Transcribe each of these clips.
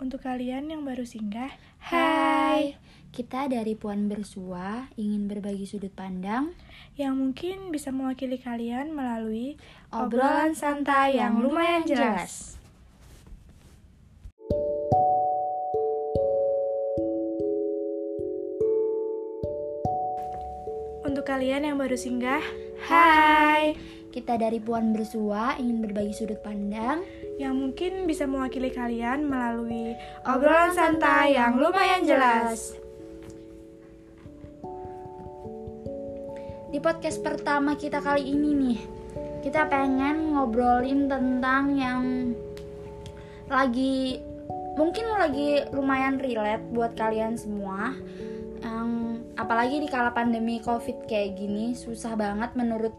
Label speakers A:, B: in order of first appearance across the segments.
A: Untuk kalian yang baru singgah,
B: Hai, kita dari Puan Bersua ingin berbagi sudut pandang
A: yang mungkin bisa mewakili kalian melalui
B: obrolan santai yang lumayan jelas.
A: Untuk kalian yang baru singgah, hai,
B: Kita dari Puan Bersua ingin berbagi sudut pandang
A: yang mungkin bisa mewakili kalian melalui obrolan santai yang lumayan jelas.
B: Di podcast pertama kita kali ini nih, kita pengen ngobrolin tentang yang lagi mungkin lagi lumayan relate buat kalian semua. Yang apalagi di kala pandemi Covid kayak gini susah banget menurut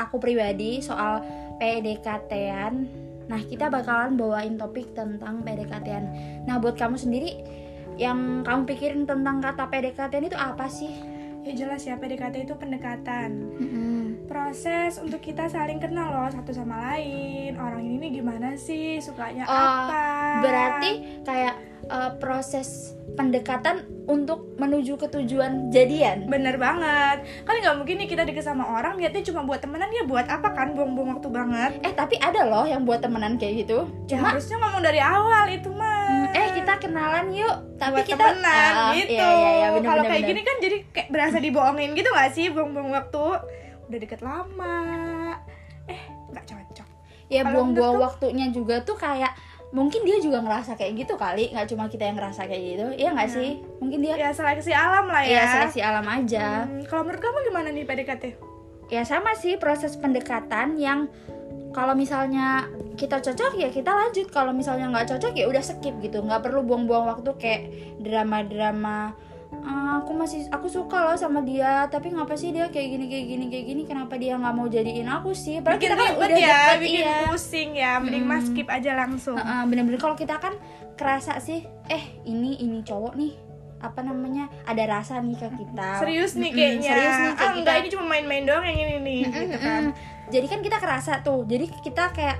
B: aku pribadi soal PDKT-an. Nah, kita bakalan bawain topik tentang PDKT-an. Nah, buat kamu sendiri yang kamu pikirin tentang kata PDKT-an itu apa sih?
A: Ya jelas ya, PDKT itu pendekatan.
B: Mm-mm.
A: Proses untuk kita saling kenal loh satu sama lain. Orang ini nih gimana sih, sukanya
B: Oh,
A: apa?
B: Berarti kayak eh, proses pendekatan untuk menuju ke tujuan jadian.
A: Bener banget Kan nggak mungkin nih kita deket sama orang Niatnya cuma buat temenan ya buat apa kan Buang-buang waktu banget
B: Eh tapi ada loh yang buat temenan kayak gitu.
A: Ya
B: Cuma
A: harusnya ngomong dari awal itu mah
B: mm, eh kita kenalan yuk. Tapi
A: buat
B: kita
A: temenan
B: Ah,
A: gitu
B: Iya iya iya bener,
A: Kalau
B: bener,
A: kayak
B: bener.
A: gini kan jadi kayak berasa dibohongin gitu gak sih Buang-buang waktu Udah deket lama Eh nggak cocok
B: Ya buang-buang waktunya juga tuh kayak mungkin dia juga ngerasa kayak gitu kali, nggak cuma kita yang ngerasa kayak gitu. Iya nggak
A: Nah.
B: sih? Mungkin dia
A: Ya seleksi alam lah ya
B: Iya seleksi alam aja.
A: Hmm, Kalau menurut kamu gimana nih PDKT?
B: ya sama sih proses pendekatan yang kalau misalnya kita cocok ya kita lanjut kalau misalnya nggak cocok ya udah skip gitu nggak perlu buang-buang waktu kayak drama-drama "Ah, aku masih aku suka loh sama dia tapi ngapa sih dia kayak gini kayak gini kayak gini? Kenapa dia nggak mau jadiin aku sih? Padahal
A: Bikin
B: kita kan udah
A: ya,
B: deket,
A: bikin
B: iya.
A: pusing ya Mending mas
B: Hmm.
A: skip aja langsung.
B: Heeh, bener-bener. Kalau kita kan kerasa sih eh ini ini cowok nih apa namanya ada rasa nih ke kita.
A: Serius nih kayaknya.
B: serius nih kayak
A: Ah, enggak, ini cuma main-main doang yang ini nih gitu kan.
B: Jadi kan kita kerasa tuh. Jadi kita kayak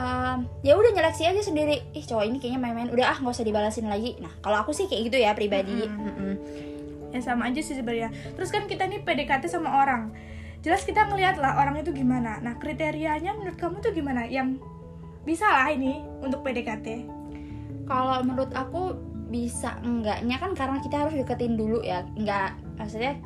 B: um, ya udah nyeleksi aja sendiri. Ih cowok ini kayaknya main-main. Udah ah nggak usah dibalasin lagi. Nah kalau aku sih kayak gitu ya pribadi.
A: Mm-mm.
B: Mm-mm.
A: ya sama aja sih sebenarnya. Terus kan kita nih PDKT sama orang. Jelas kita ngeliat lah orang itu gimana. Nah kriterianya menurut kamu tuh gimana? Yang bisa lah ini untuk PDKT
B: kalau menurut aku bisa enggaknya kan karena kita harus deketin dulu ya. Enggak maksudnya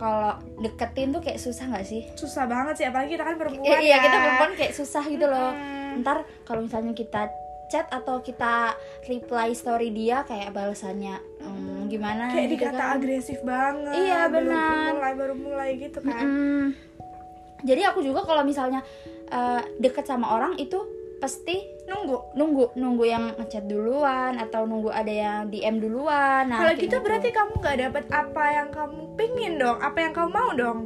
B: kalau deketin tuh kayak susah nggak sih?
A: Susah banget sih apalagi kita kan perempuan
B: Iya, iya
A: ya.
B: kita perempuan kayak susah gitu loh.
A: Hmm.
B: Ntar kalau misalnya kita chat atau kita reply story dia kayak balasannya hmm, gimana
A: kayak
B: gitu
A: dikata
B: kan.
A: agresif banget
B: Iya,
A: baru
B: benar.
A: mulai baru mulai gitu kan
B: Mm-mm. jadi aku juga kalau misalnya eh, deket sama orang itu pasti
A: nunggu
B: nunggu nunggu yang ngechat duluan atau nunggu ada yang DM duluan nah,
A: kalau
B: kayak
A: gitu berarti kamu nggak dapet apa yang kamu pingin dong apa yang kamu mau dong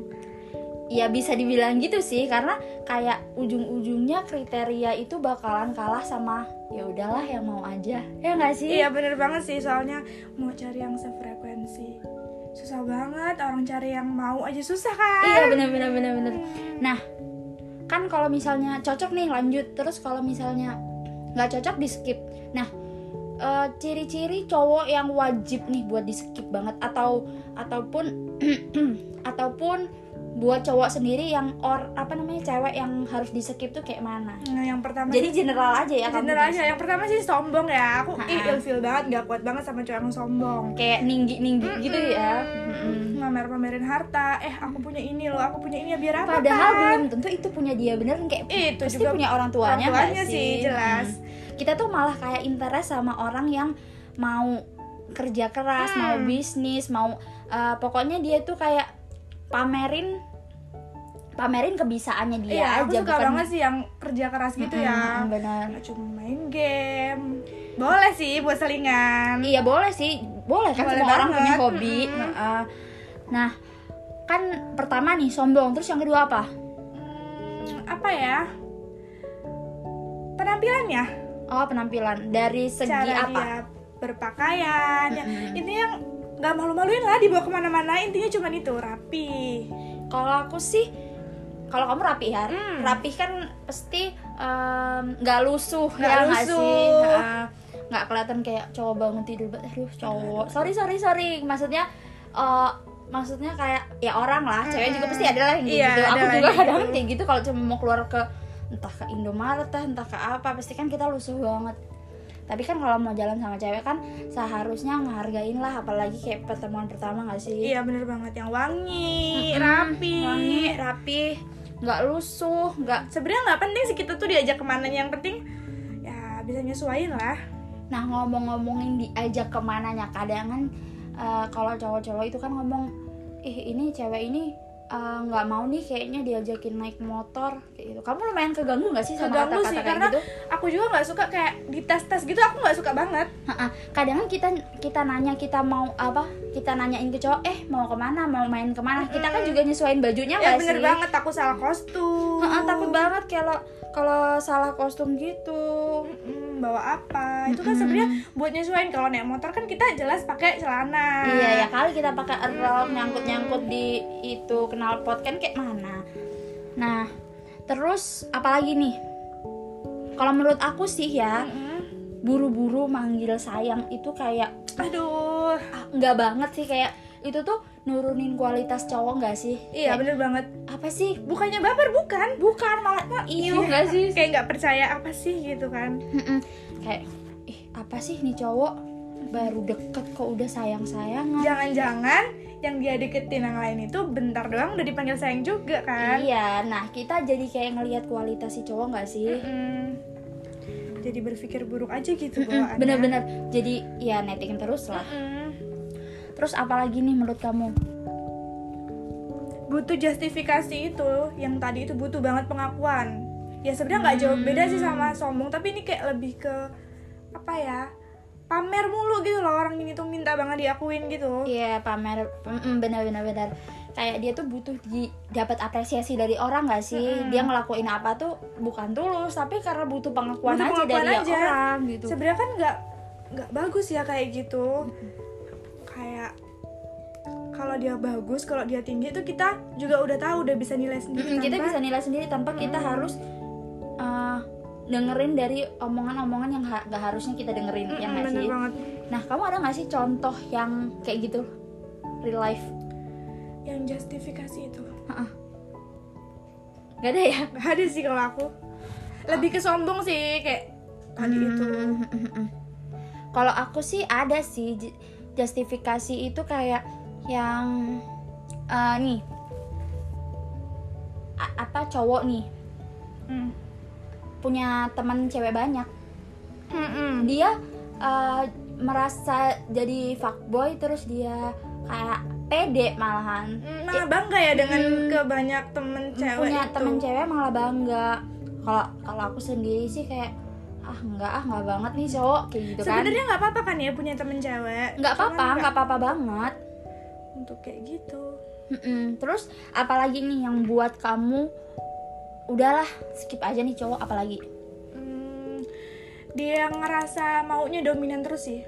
B: ya bisa dibilang gitu sih karena kayak ujung-ujungnya kriteria itu bakalan kalah sama ya udahlah yang mau aja. Ya nggak sih?
A: Iya bener banget sih soalnya mau cari yang sefrekuensi. Susah banget orang cari yang mau aja susah kan?
B: Iya bener bener bener bener. Nah kan kalau misalnya cocok nih lanjut. Terus kalau misalnya nggak cocok di skip. Nah eh, ciri-ciri cowok yang wajib nih buat di skip banget atau ataupun ataupun buat cowok sendiri yang or apa namanya cewek yang harus di skip tuh kayak mana?
A: Nah yang pertama
B: Jadi general aja ya
A: general aja yang pertama sih sombong ya aku ih ilfil banget nggak kuat banget sama cowok yang sombong
B: kayak ninggi ninggi gitu ya.
A: Ngamer pamerin harta eh aku punya ini loh aku punya ini ya biar apa
B: Padahal
A: kan?
B: belum tentu itu punya dia bener kayak
A: Itu
B: pasti
A: juga
B: punya orang tuanya,
A: orang tuanya sih, jelas.
B: Hmm. Kita tuh malah kayak interest sama orang yang mau kerja keras,
A: Hmm.
B: mau bisnis, mau uh, pokoknya dia tuh kayak pamerin pamerin kebisaannya dia
A: iya aku
B: aja
A: suka
B: bukan
A: banget sih yang kerja keras gitu
B: Mm-mm,
A: ya
B: benar.
A: nggak cuma main game boleh sih buat selingan
B: Iya boleh sih, boleh kan
A: Boleh
B: semua orang
A: banget.
B: punya hobi.
A: Mm-mm.
B: Heeh. Nah, kan pertama nih sombong, terus yang kedua apa?
A: Hmm, apa ya penampilannya
B: Oh penampilan dari segi
A: cara
B: apa?
A: dia berpakaian ya
B: Mm-mm.
A: intinya yang nggak malu-maluin lah dibawa ke mana-mana. Intinya cuma itu rapi.
B: Kalau aku sih, kalau kamu rapi ya,
A: Hmm.
B: rapi kan pasti nggak lusuh
A: Nggak
B: ya nggak sih. Nggak kelihatan kayak cowok bangun tidur banget aduh cowok. Sorry sorry sorry. Maksudnya eh, maksudnya kayak ya orang lah cewek juga pasti ada lah yang
A: Iya,
B: gitu. aku juga kadang
A: gitu.
B: kayak gitu kalau cuma mau keluar ke entah ke Indomaret entah ke apa pasti kan kita lusuh banget tapi kan kalau mau jalan sama cewek kan seharusnya ngehargain lah apalagi kayak pertemuan pertama gak sih?
A: Iya bener banget. Yang wangi rapi.
B: Wangi rapi nggak lusuh nggak
A: sebenarnya nggak penting sih kita tuh diajak ke mana. Yang penting ya bisa nyesuaiin lah.
B: Nah ngomong-ngomongin diajak ke mananya kadang kan eh, kalau cowok-cowok itu kan ngomong ih ini cewek ini eh, nggak mau nih kayaknya diajakin naik motor kayak gitu. Kamu lumayan keganggu nggak sih sama
A: Keganggu
B: kata-kata
A: sih
B: kayak
A: karena
B: gitu?
A: aku juga nggak suka kayak di tes tes gitu aku nggak suka banget.
B: Kadang kita kita nanya kita mau apa? Kita nanyain ke cowok eh mau ke mana mau main ke mana? Kita kan juga nyesuaiin bajunya
A: ya
B: nggak
A: bener
B: sih?
A: banget aku salah kostum
B: Ha-ha, takut banget kalau kalau salah kostum gitu.
A: Mm-mm, bawa apa. Itu kan sebenarnya buat nyesuaiin. Kalau naik motor kan kita jelas pakai celana.
B: Iya ya kali kita pakai rok nyangkut-nyangkut di itu knalpot kan kayak mana. Nah, terus apalagi nih? Kalau menurut aku sih ya, buru-buru manggil sayang itu kayak
A: aduh.
B: nggak banget sih kayak itu tuh nurunin kualitas cowok nggak sih?
A: iya
B: Kayak,
A: bener banget
B: Apa sih?
A: bukannya baper bukan
B: Bukan malah iyo nggak sih?
A: kayak nggak percaya apa sih gitu kan
B: Mm-mm. Kayak ih apa sih nih cowok baru deket kok udah sayang-sayangan.
A: jangan-jangan yang dia deketin yang lain itu bentar doang udah dipanggil sayang juga kan
B: Iya, nah kita jadi kayak ngelihat kualitas si cowok nggak sih?
A: Mm-mm. jadi berpikir buruk aja gitu
B: Mm-mm,
A: bawaannya
B: bener-bener jadi ya netting terus lah
A: Mm-mm.
B: Terus apalagi nih menurut kamu?
A: Butuh justifikasi itu yang tadi itu butuh banget pengakuan. Ya sebenarnya nggak jauh beda sih sama sombong tapi ini kayak lebih ke apa ya pamer mulu gitu loh orang ini tuh minta banget diakuin gitu.
B: Iya pamer. Mm, bener-bener bener kayak dia tuh butuh di dapat apresiasi dari orang gak sih?
A: Mm-mm.
B: dia ngelakuin apa tuh bukan tulus tapi karena butuh pengakuan
A: Butuh
B: aja
A: pengakuan
B: dari
A: aja.
B: orang gitu.
A: Sebenarnya kan nggak nggak bagus ya kayak gitu kalau dia bagus kalau dia tinggi itu kita juga udah tahu udah bisa nilai sendiri
B: kita
A: tanpa-
B: bisa nilai sendiri tanpa kita harus uh, dengerin dari omongan-omongan yang ha- gak harusnya kita dengerin ya
A: Mm-mm,
B: gak sih?
A: banget.
B: Nah kamu ada gak sih contoh yang kayak gitu? Real life.
A: Yang justifikasi itu.
B: Gak ada ya?
A: Nggak ada sih kalau aku. Lebih ke sombong sih kayak tadi itu.
B: Hmm. Kalau aku sih ada sih ju- justifikasi itu kayak yang eh, nih. A- apa cowok nih.
A: Hmm.
B: punya teman cewek banyak.
A: Mm-mm.
B: dia eh, merasa jadi fuckboy terus dia kayak pede malahan.
A: Malah bangga ya dengan
B: Hmm.
A: ke banyak temen cewek
B: punya
A: itu.
B: temen cewek malah bangga. Kalau kalau aku sendiri sih kayak ah enggak ah enggak banget nih cowok kayak gitu kan.
A: Sebenarnya nggak apa-apa kan ya punya temen cewek.
B: Nggak apa-apa nggak apa-apa banget
A: untuk kayak gitu
B: Mm-mm. Terus apalagi nih yang buat kamu udahlah skip aja nih cowok apalagi?
A: Hmm, dia ngerasa maunya dominan terus sih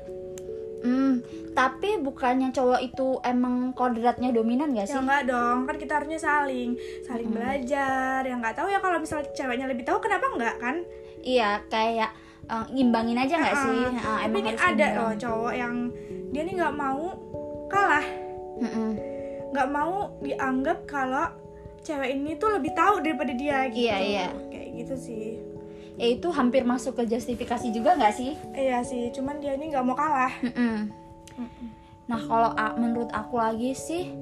B: Hmm, tapi bukannya cowok itu emang kodratnya dominan gak
A: ya
B: sih?
A: enggak dong kan kita harusnya saling saling
B: Hmm.
A: belajar ya nggak tahu ya kalau misal ceweknya lebih tahu kenapa enggak kan
B: Iya, kayak eh, ngimbangin aja gak sih?
A: Ah,
B: Ah,
A: tapi ini ada loh cowok yang dia nih nggak mau kalah. Nggak mau dianggap kalau cewek ini tuh lebih tahu daripada dia gitu
B: Iya, iya.
A: kayak gitu sih
B: Ya itu hampir masuk ke justifikasi juga gak sih?
A: iya sih cuman dia ini nggak mau kalah
B: Mm-mm. Nah kalau menurut aku lagi sih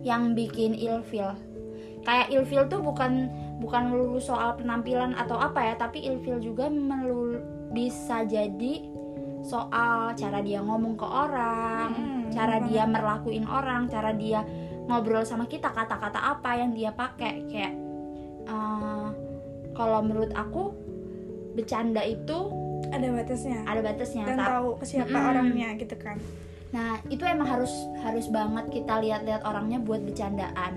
B: yang bikin ilfil kayak ilfil tuh bukan bukan melulu soal penampilan atau apa ya tapi ilfil juga melulu bisa jadi soal cara dia ngomong ke orang
A: Mm,
B: cara dia merlakuin orang cara dia ngobrol sama kita kata-kata apa yang dia pakai kayak eh, kalau menurut aku bercanda itu
A: ada batasnya
B: ada batasnya
A: dan
B: Ta-
A: tahu siapa
B: Mm-mm.
A: orangnya gitu kan
B: Nah, itu emang harus harus banget kita lihat-lihat orangnya buat bercandaan.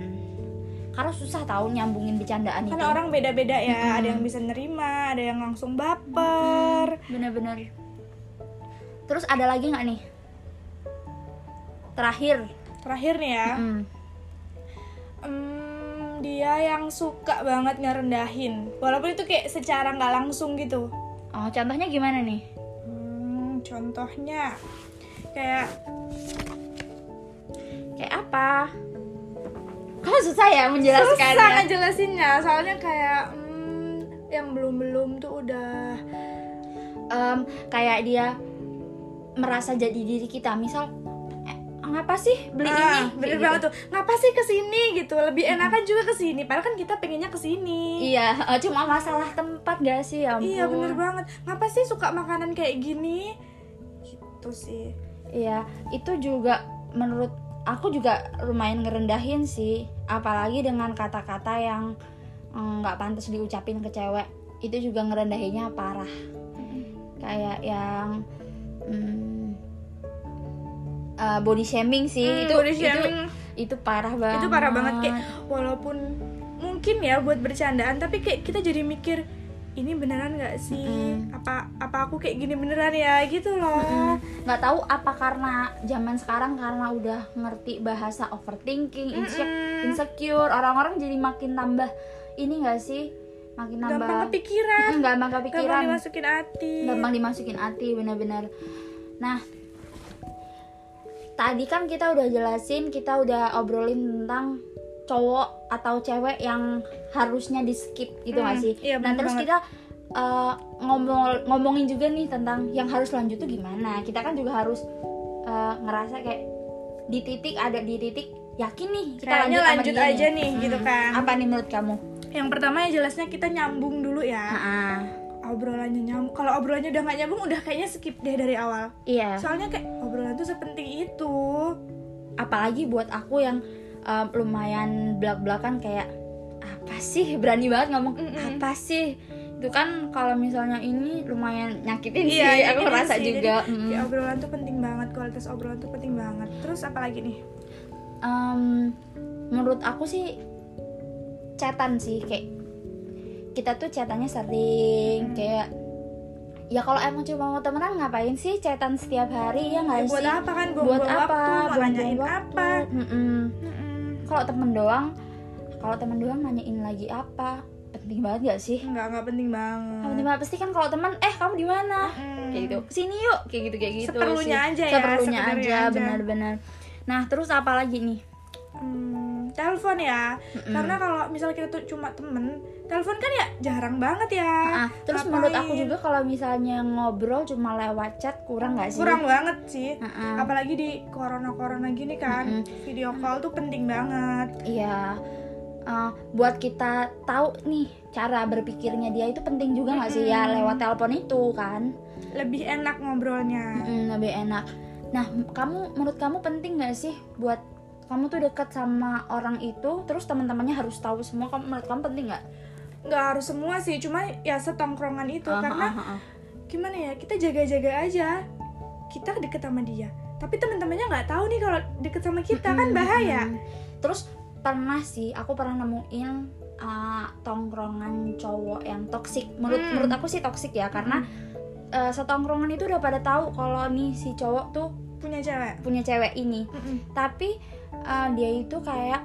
B: Karena susah tahu nyambungin bercandaan itu.
A: karena orang beda-beda ya
B: Mm-mm.
A: ada yang bisa nerima ada yang langsung baper
B: bener-bener. Terus ada lagi nggak nih? Terakhir.
A: terakhir nih ya
B: Mm.
A: Hmm, dia yang suka banget ngerendahin walaupun itu kayak secara nggak langsung gitu
B: Oh, contohnya gimana nih?
A: Hmm, contohnya kayak
B: kayak apa kamu susah ya menjelaskannya
A: susah ngejelasinnya soalnya kayak hmm, yang belum belum tuh udah
B: Em, kayak dia merasa jadi diri kita. Misal eh, ngapa sih beli ini?
A: ah,
B: Kayak
A: bener
B: gitu.
A: banget tuh. Ngapa sih ke sini gitu. Lebih enakan juga ke sini padahal kan kita pengennya ke sini
B: iya eh, cuma masalah tempat gak sih? Ya ampun
A: iya bener banget. Ngapa sih suka makanan kayak gini? Gitu sih.
B: Iya, itu juga menurut aku juga lumayan ngerendahin sih, apalagi dengan kata-kata yang mm, nggak pantas diucapin ke cewek. Itu juga ngerendahinnya parah. Kayak yang mm, uh, body shaming sih,
A: Hmm,
B: itu
A: body
B: itu
A: shaming.
B: itu parah banget.
A: itu parah banget kayak walaupun mungkin ya buat bercandaan tapi kayak kita jadi mikir ini beneran nggak sih
B: Mm-mm.
A: apa apa aku kayak gini beneran ya gitu loh
B: nggak tahu apa karena zaman sekarang karena udah ngerti bahasa overthinking, inse-
A: Mm-mm.
B: insecure, orang-orang jadi makin tambah ini nggak sih? Makin
A: gampang
B: nambah
A: kepikiran
B: Mm, gampang
A: gampang
B: kepikiran,
A: dimasukin hati
B: gampang dimasukin hati benar-benar. Nah, tadi kan kita udah jelasin, kita udah obrolin tentang cowok atau cewek yang harusnya di skip gitu nggak
A: Mm,
B: sih?
A: iya,
B: nah terus
A: banget.
B: kita uh, ngomong ngomongin juga nih tentang yang harus lanjut tuh gimana? Kita kan juga harus uh, ngerasa kayak di titik ada di titik yakin nih kita
A: Kayaknya
B: lanjut,
A: lanjut aja nih, gitu kan.
B: Apa nih menurut kamu?
A: Yang pertama ya jelasnya kita nyambung dulu ya
B: Ah,
A: obrolannya nyambung kalau obrolannya udah nggak nyambung udah kayaknya skip deh dari awal
B: iya.
A: soalnya kayak obrolan tuh sepenting itu
B: apalagi buat aku yang um, lumayan belak-belakan kayak apa sih berani banget ngomong
A: Mm-mm.
B: apa sih itu kan kalau misalnya ini lumayan nyakitin
A: Iya,
B: sih aku ngerasa
A: sih.
B: juga
A: Jadi,
B: mm.
A: obrolan tuh penting banget kualitas obrolan tuh penting banget terus apa lagi nih
B: Em, menurut aku sih chatan sih kayak kita tuh chatannya sering
A: Mm.
B: kayak ya kalau emang cuma mau temenan ngapain sih chatan setiap hari ya nggak
A: Ya, buat
B: sih?
A: apa kan?
B: Buat
A: buang-buang
B: apa?
A: waktu
B: Buang-buang
A: nanyain
B: waktu.
A: apa?
B: Kalau temen doang kalau temen doang nanyain lagi apa? Penting banget gak sih?
A: Nggak nggak penting banget.
B: Nggak penting banget. Pasti kan kalau teman eh kamu di mana?
A: Mm.
B: kayak gitu. Ke sini yuk. Kayak gitu kayak gitu
A: Seperlunya
B: sih.
A: aja ya,
B: seperlunya
A: sebenarnya
B: aja
A: aja.
B: benar-benar. Nah terus apa lagi nih?
A: Hmm, telepon ya
B: Mm-mm.
A: karena kalau misalnya kita tuh cuma temen telepon kan ya jarang banget ya
B: Ah, terus menurut aku
A: Ngapain?
B: juga kalau misalnya ngobrol cuma lewat chat kurang nggak sih
A: kurang banget sih
B: Mm-mm.
A: apalagi di corona corona gini kan
B: Mm-mm.
A: video call tuh penting banget
B: iya Eh, buat kita tahu nih cara berpikirnya dia itu penting juga nggak sih ya lewat telepon itu kan
A: lebih enak ngobrolnya
B: Mm, lebih enak. Nah, kamu menurut kamu penting nggak sih buat kamu tuh dekat sama orang itu, terus teman-temannya harus tahu semua. Kamu menurut kamu penting nggak?
A: nggak harus semua sih cuma ya setongkrongan itu
B: Ah,
A: karena
B: ah, ah, ah.
A: gimana ya kita jaga-jaga aja kita deket sama dia tapi teman-temannya nggak tahu nih kalau deket sama kita kan bahaya.
B: Terus pernah sih, aku pernah nemuin uh, tongkrongan cowok yang toksik. Menurut
A: Hmm.
B: menurut aku sih toksik ya, karena uh, setongkrongan itu udah pada tahu kalau nih si cowok tuh
A: punya cewek
B: punya cewek ini. Tapi uh, dia itu kayak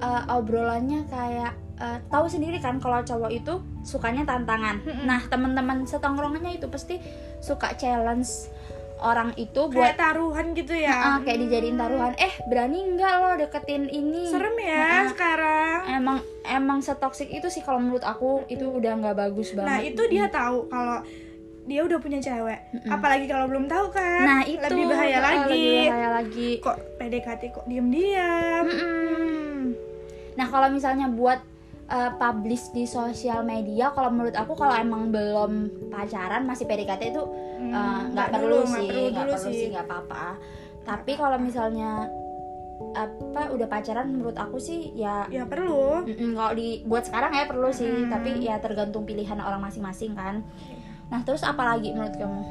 B: uh, obrolannya kayak uh, tahu sendiri kan kalau cowok itu sukanya tantangan. Nah teman-teman setongkrongannya itu pasti suka challenge orang itu buat
A: kayak taruhan gitu ya
B: uh, kayak dijadiin
A: Hmm.
B: taruhan. Eh berani nggak lo deketin ini?
A: serem ya
B: Nah,
A: sekarang
B: Emang emang setoksik itu sih kalau menurut aku itu udah nggak bagus banget.
A: nah itu dia tahu kalau dia udah punya cewek
B: Mm-mm.
A: apalagi kalau belum tahu kan
B: Nah itu
A: lebih bahaya
B: uh,
A: lagi
B: Lebih bahaya lagi.
A: kok PDKT kok diem-diem
B: Mm-mm. Nah kalau misalnya buat uh, publish di sosial media, kalau menurut aku kalau emang belum pacaran masih PDKT itu
A: Hmm,
B: uh, nggak
A: nggak
B: perlu
A: nggak
B: sih,
A: perlu
B: nggak perlu
A: sih.
B: nggak apa-apa. Tapi kalau misalnya apa udah pacaran menurut aku sih ya
A: ya perlu
B: kalau di buat sekarang ya perlu sih,
A: Mm.
B: tapi ya tergantung pilihan orang masing-masing kan. Nah terus apa lagi menurut kamu?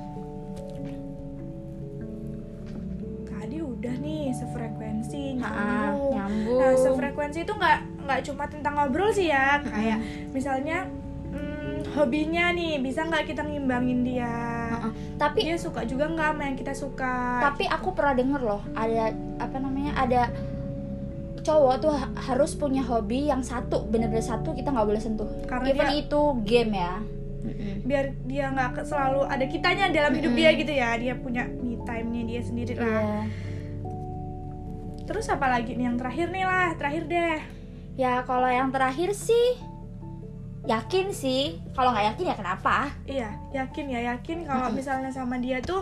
A: tadi udah nih sefrekuensi nyambung
B: nyambung.
A: Nah, sefrekuensi itu nggak nggak cuma tentang ngobrol sih ya, kayak misalnya hmm, hobinya nih bisa nggak kita ngimbangin dia?
B: Tapi
A: Dia suka juga nggak sama yang kita suka?
B: tapi aku pernah denger loh ada apa namanya ada cowok tuh ha- harus punya hobi yang satu bener-bener satu kita nggak boleh sentuh
A: Karena
B: even
A: dia-
B: itu game ya Mm-mm.
A: biar dia nggak selalu ada kitanya dalam hidup dia gitu ya dia punya me time-nya dia sendiri lah
B: Iya.
A: terus apa lagi nih yang terakhir nih lah terakhir deh
B: Ya kalau yang terakhir sih yakin sih. Kalau nggak yakin ya kenapa?
A: iya yakin ya yakin kalau misalnya sama dia tuh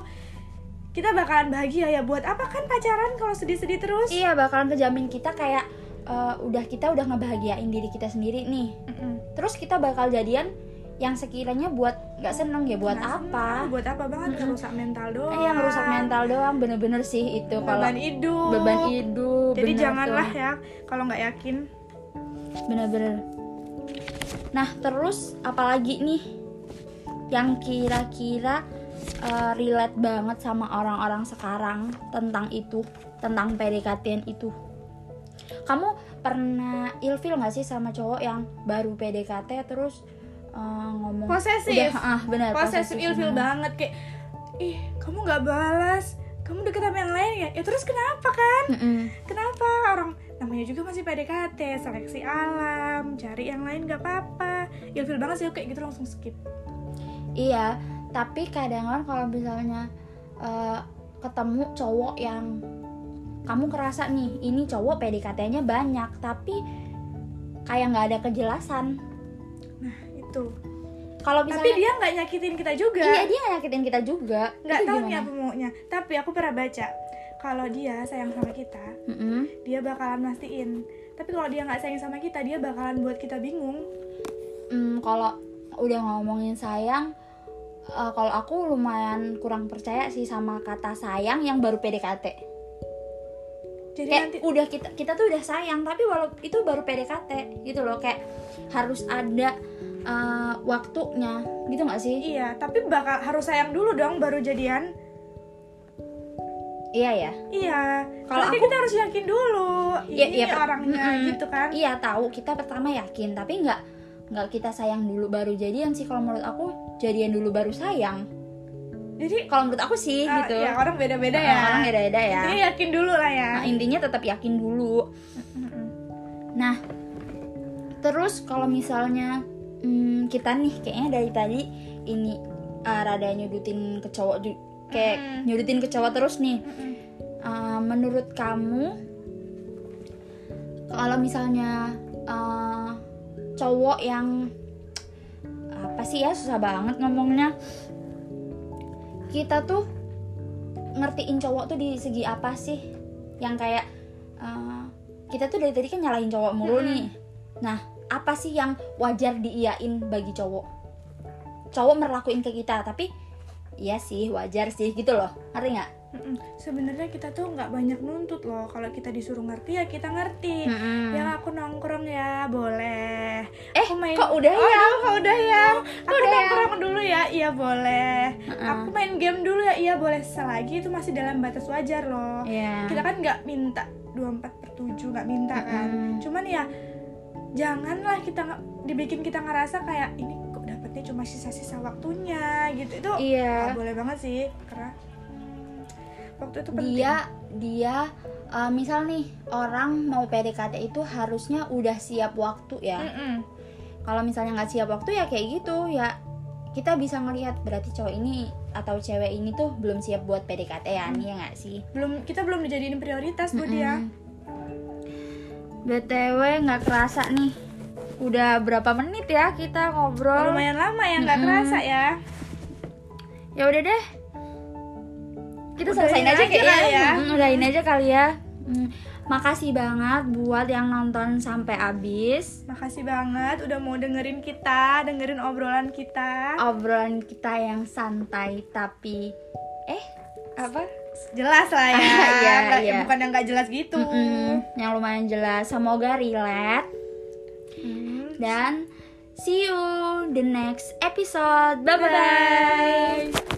A: kita bakalan bahagia ya buat apa kan pacaran kalau sedih-sedih terus
B: Iya bakalan kejamin kita kayak eh, udah kita udah ngebahagiain diri kita sendiri nih.
A: Mm-mm.
B: Terus kita bakal jadian yang sekiranya buat nggak seneng ya buat
A: Nggak
B: apa?
A: seneng, buat apa banget ngerusak mental doang
B: Eh, yang rusak mental doang bener-bener sih itu kalau
A: beban hidup
B: beban hidup.
A: jadi janganlah
B: tuh.
A: ya kalau nggak yakin
B: bener-bener. Nah terus apalagi nih yang kira-kira eh, relate banget sama orang-orang sekarang tentang itu, tentang PDKT itu. Kamu pernah ilfil nggak sih sama cowok yang baru PDKT terus eh, ngomong
A: Posesif.
B: Udah, ah, benar
A: posesif ilfil
B: banget.
A: banget kayak ih kamu nggak balas kamu deket sama yang lain ya ya terus kenapa kan kenapa orang namanya juga masih PDKT seleksi alam cari yang lain nggak apa-apa ilfil banget sih kayak gitu langsung skip
B: Iya, tapi kadang kan kalau misalnya eh, ketemu cowok yang kamu kerasa nih, ini cowok PDKT-nya banyak, tapi kayak nggak ada kejelasan.
A: Nah itu
B: Kalau
A: tapi dia nggak nyakitin kita juga.
B: Iya dia nyakitin kita juga.
A: nggak tahu nih apa maunya. Tapi aku pernah baca kalau dia sayang sama kita
B: Mm-mm.
A: dia bakalan mastiin. Tapi kalau dia nggak sayang sama kita dia bakalan buat kita bingung.
B: Hmm, kalau udah ngomongin sayang, eh, kalau aku lumayan kurang percaya sih sama kata sayang yang baru PDKT.
A: jadi
B: kayak
A: nanti
B: udah kita kita tuh udah sayang tapi walau itu baru PDKT gitu loh. Kayak harus ada uh, waktunya gitu nggak sih?
A: Iya tapi bakal harus sayang dulu dong baru jadian.
B: Iya ya?
A: Iya
B: Kalau aku-
A: kita harus yakin dulu
B: Iya,
A: ini
B: iya,
A: orangnya
B: Mm-mm.
A: gitu kan.
B: Iya tahu kita pertama yakin tapi nggak nggak kita sayang dulu baru jadian sih. Kalau menurut aku jadian dulu baru sayang.
A: Jadi
B: kalau menurut aku sih
A: ah,
B: gitu.
A: ya orang beda-beda
B: Nah,
A: ya.
B: orang beda-beda ya.
A: Intinya yakin dulu lah ya.
B: Nah, intinya tetap yakin dulu. Nah, terus kalau misalnya hmm, kita nih kayaknya dari tadi ini uh, rada nyudutin ke cowok kayak
A: Mm-mm.
B: nyudutin ke cowok terus nih.
A: Mm-mm.
B: Uh, menurut kamu kalau misalnya uh, cowok yang apa sih ya susah banget ngomongnya kita tuh ngertiin cowok tuh di segi apa sih yang kayak uh, kita tuh dari tadi kan nyalahin cowok mulu
A: Mm-mm.
B: nih nah apa sih yang wajar diiyain bagi cowok? Cowok merlakuin ke kita tapi iya sih wajar sih gitu loh. Ngerti nggak?
A: Mm-mm. sebenarnya kita tuh nggak banyak nuntut loh. Kalau kita disuruh ngerti ya kita ngerti. Yang aku nongkrong ya boleh.
B: Eh
A: aku main
B: kok udah
A: oh,
B: ya?
A: Aduh, kok udah ya? Aku
B: udah ya?
A: nongkrong dulu ya? Iya boleh.
B: Heeh.
A: aku main game dulu ya? Iya boleh. Selagi itu masih dalam batas wajar loh.
B: Iya.
A: kita kan nggak minta 24 per 7 nggak minta kan.
B: Mm-mm.
A: cuman ya janganlah kita dibikin kita ngerasa kayak ini kok dapetnya cuma sisa-sisa waktunya gitu. Itu
B: iya.
A: boleh banget sih karena waktu itu penting.
B: Dia dia uh, misal nih orang mau PDKT itu harusnya udah siap waktu ya.
A: Mm-mm.
B: kalau misalnya nggak siap waktu ya kayak gitu ya kita bisa ngelihat berarti cowok ini atau cewek ini tuh belum siap buat PDKT ya nih ya nggak sih?
A: Belum kita belum dijadiin prioritas buat dia.
B: Mm-mm. Btw nggak kerasa nih. Udah berapa menit ya kita ngobrol?
A: Lumayan lama ya nggak
B: Mm-mm.
A: kerasa ya.
B: Ya udah deh. Kita
A: Udahin
B: selesain aja
A: aja
B: kayaknya
A: kali ya.
B: Mm, udahin aja kali ya. Mm, makasih banget buat yang nonton sampai habis.
A: Makasih banget udah mau dengerin kita dengerin obrolan kita.
B: Obrolan kita yang santai tapi eh apa
A: jelas lah ya.
B: Iya,
A: Nggak-
B: iya.
A: bukan yang nggak jelas gitu.
B: Mm-mm, yang lumayan jelas. Semoga relate.
A: Hmm.
B: dan see you the next episode. Bye bye,
A: Bye-bye.